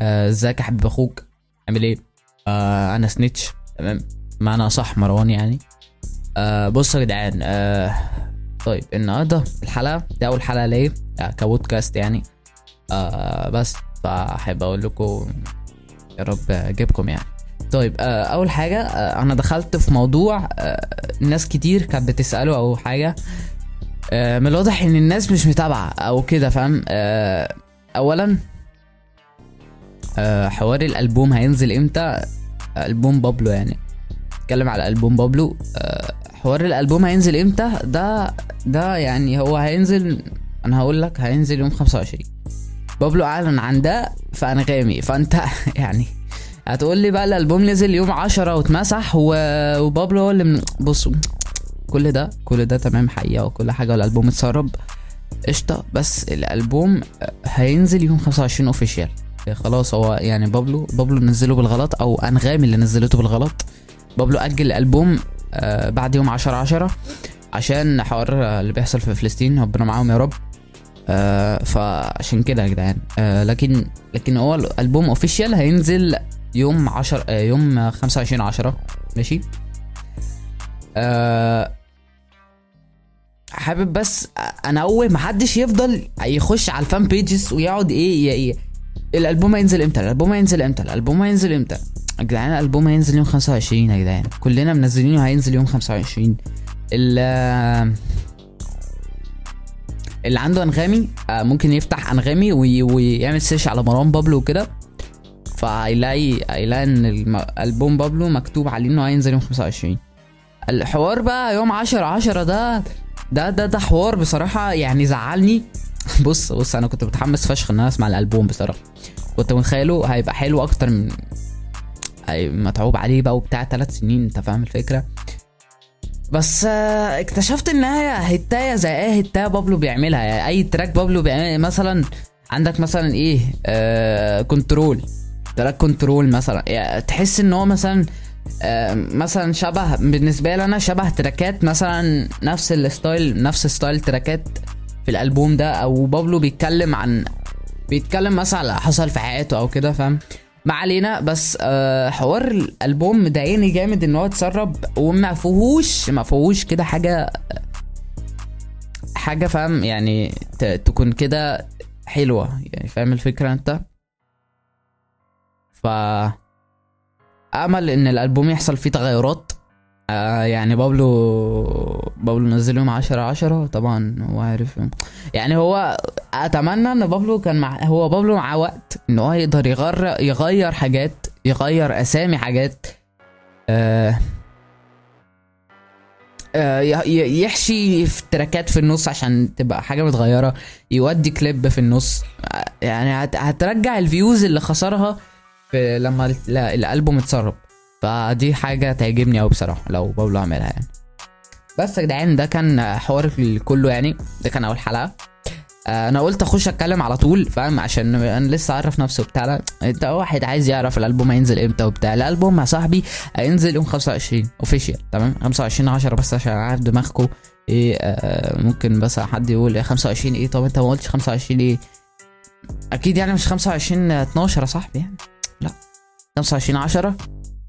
آه، إزيك يا حبيب أخوك؟ عامل إيه؟ آه أنا سنيتش تمام؟ معنى صح مروان يعني. آه بصوا يا جدعان آه طيب النهارده الحلقة دي أول حلقة ليا آه كبودكاست يعني. آه بس فأحب أقول لكم يا رب اجيبكم يعني. طيب آه أول حاجة آه أنا دخلت في موضوع آه ناس كتير كانت بتسأله أو حاجة. آه من الواضح إن الناس مش متابعة أو كده فاهم؟ آه اولا آه حوار الألبوم هينزل إمتى؟ ألبوم بابلو يعني. اتكلم على ألبوم بابلو. آه حوار الألبوم هينزل إمتى؟ ده ده يعني هو هينزل أنا هقول لك هينزل يوم 25 بابلو أعلن عن ده في انغامي فأنت يعني هتقول لي بقى الألبوم نزل يوم 10 واتمسح. وبابلو هو اللي من... بصوا كل ده كل ده تمام حقيقة وكل حاجة والألبوم اتسرب قشطة. بس الألبوم هينزل يوم 25 official خلاص هو يعني بابلو بابلو نزله بالغلط أو أنغامي اللي نزلته بالغلط. بابلو أجل الالبوم آه بعد يوم 10 10 عشان حوار اللي بيحصل في فلسطين. ربنا معاهم يا رب. آه فعشان كده يا جدعان. آه لكن لكن هو الألبوم official هينزل يوم 10 آه يوم 25 10 ماشي؟ آه حابب بس انوه محدش يفضل يخش على ال fan pages ويقعد إيه, الألبوم هينزل إمتى؟ الألبوم هينزل إمتى؟ الألبوم هينزل إمتى؟ يا جدعان الألبوم هينزل يوم 25 يا جدعان. كلنا منزلينه هينزل يوم 25 ال اللي عنده أنغامي ممكن يفتح أنغامي ويعمل search على مروان بابلو وكده. فهيلاقي هيلاقي إن الالبوم بابلو مكتوب عليه إنه هينزل يوم 25 الحوار بقى يوم 10 10 ده ده ده ده حوار بصراحة يعني زعلني. بص بص أنا كنت متحمس فشخ إن أنا أسمع الألبوم بصراحة. كنت متخيله هيبقى حلو أكتر من متعوب عليه بقى وبتاع ثلاث سنين أنت فاهم الفكرة؟ بس آه اكتشفت إن هي hit-ايه زي إيه hit-ايه بابلو بيعملها. يعني أي track بابلو بيعمل مثلا عندك مثلا إيه آه كنترول. track كنترول مثلا. يعني تحس إن هو مثلا آه مثلا شبه بالنسبة لي أنا شبه track ات مثلا نفس ال style نفس style track ات في الألبوم ده أو بابلو بيتكلم عن بيتكلم مثلا على حصل في حياته أو كده فاهم؟ ما علينا بس آه حوار الألبوم مضايقني جامد إن هو اتسرب وما فيهوش ما فيهوش كده حاجة حاجة فاهم؟ يعني تكون كده حلوة يعني فاهم الفكرة أنت؟ ف آمل إن الألبوم يحصل فيه تغيرات. آه يعني بابلو بابلو نزل يوم 10 10 طبعا هو عارف يعني هو أتمنى إن بابلو كان مع هو بابلو معاه وقت إن هو يقدر يغير يغير حاجات يغير أسامي حاجات آه آه يحشي في تراكات في النص عشان تبقى حاجة متغيرة يودي كليب في النص. يعني هترجع ال views اللي خسرها في لما الألبوم اتسرب. فدي حاجة تعجبني أوي بصراحة لو بابلو عملها يعني. بس يا جدعان ده كان حوار كله يعني ده كان أول حلقة. أنا قلت أخش أتكلم على طول فاهم؟ عشان أنا لسه عارف نفسي وبتاع. أنت واحد عايز يعرف الألبوم هينزل إمتى وبتاع. الألبوم يا صاحبي هينزل يوم 25 official تمام؟ 25 10 بس عشان عارف دماغكم إيه آه ممكن بس حد يقول يا 25 إيه؟ طب أنت ما قلتش 25 إيه؟ أكيد يعني مش 25 12 يا صاحبي يعني. لا 25 10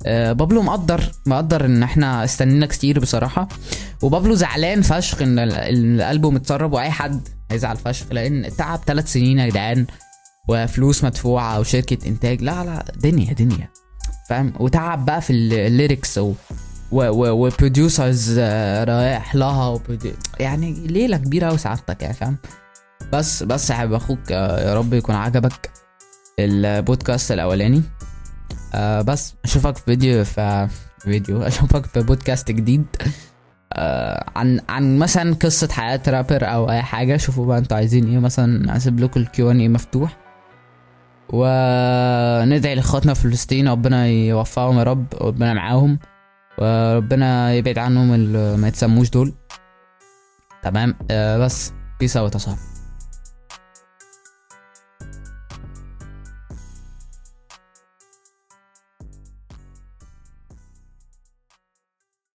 آه بابلو مقدر مقدر إن إحنا استنينا كتير بصراحة. وبابلو زعلان فشخ إن الألبوم اتسرب وأي حد هيزعل فشخ لأن تعب ثلاث سنين يا جدعان وفلوس مدفوعة وشركة إنتاج. لا لا دنيا دنيا. فاهم؟ وتعب بقى في الليركس و و producers رايح لها يعني ليلة كبيرة قوي سعادتك يعني فاهم؟ بس بس حابب أخوك يا رب يكون عجبك البودكاست الأولاني. آه بس أشوفك في فيديو في فيديو. أشوفك في بودكاست جديد. آه عن عن مثلا قصة حياة رابر أو أي حاجة. شوفوا بقى أنتوا عايزين إيه. مثلا اسيب لكم ال Q and A مفتوح. وندعي لإخواتنا في فلسطين. ربنا يوفقهم يا رب. ربنا معاهم. وربنا يبعد عنهم اللي ما يتسموش دول. تمام؟ آه بس peace out يا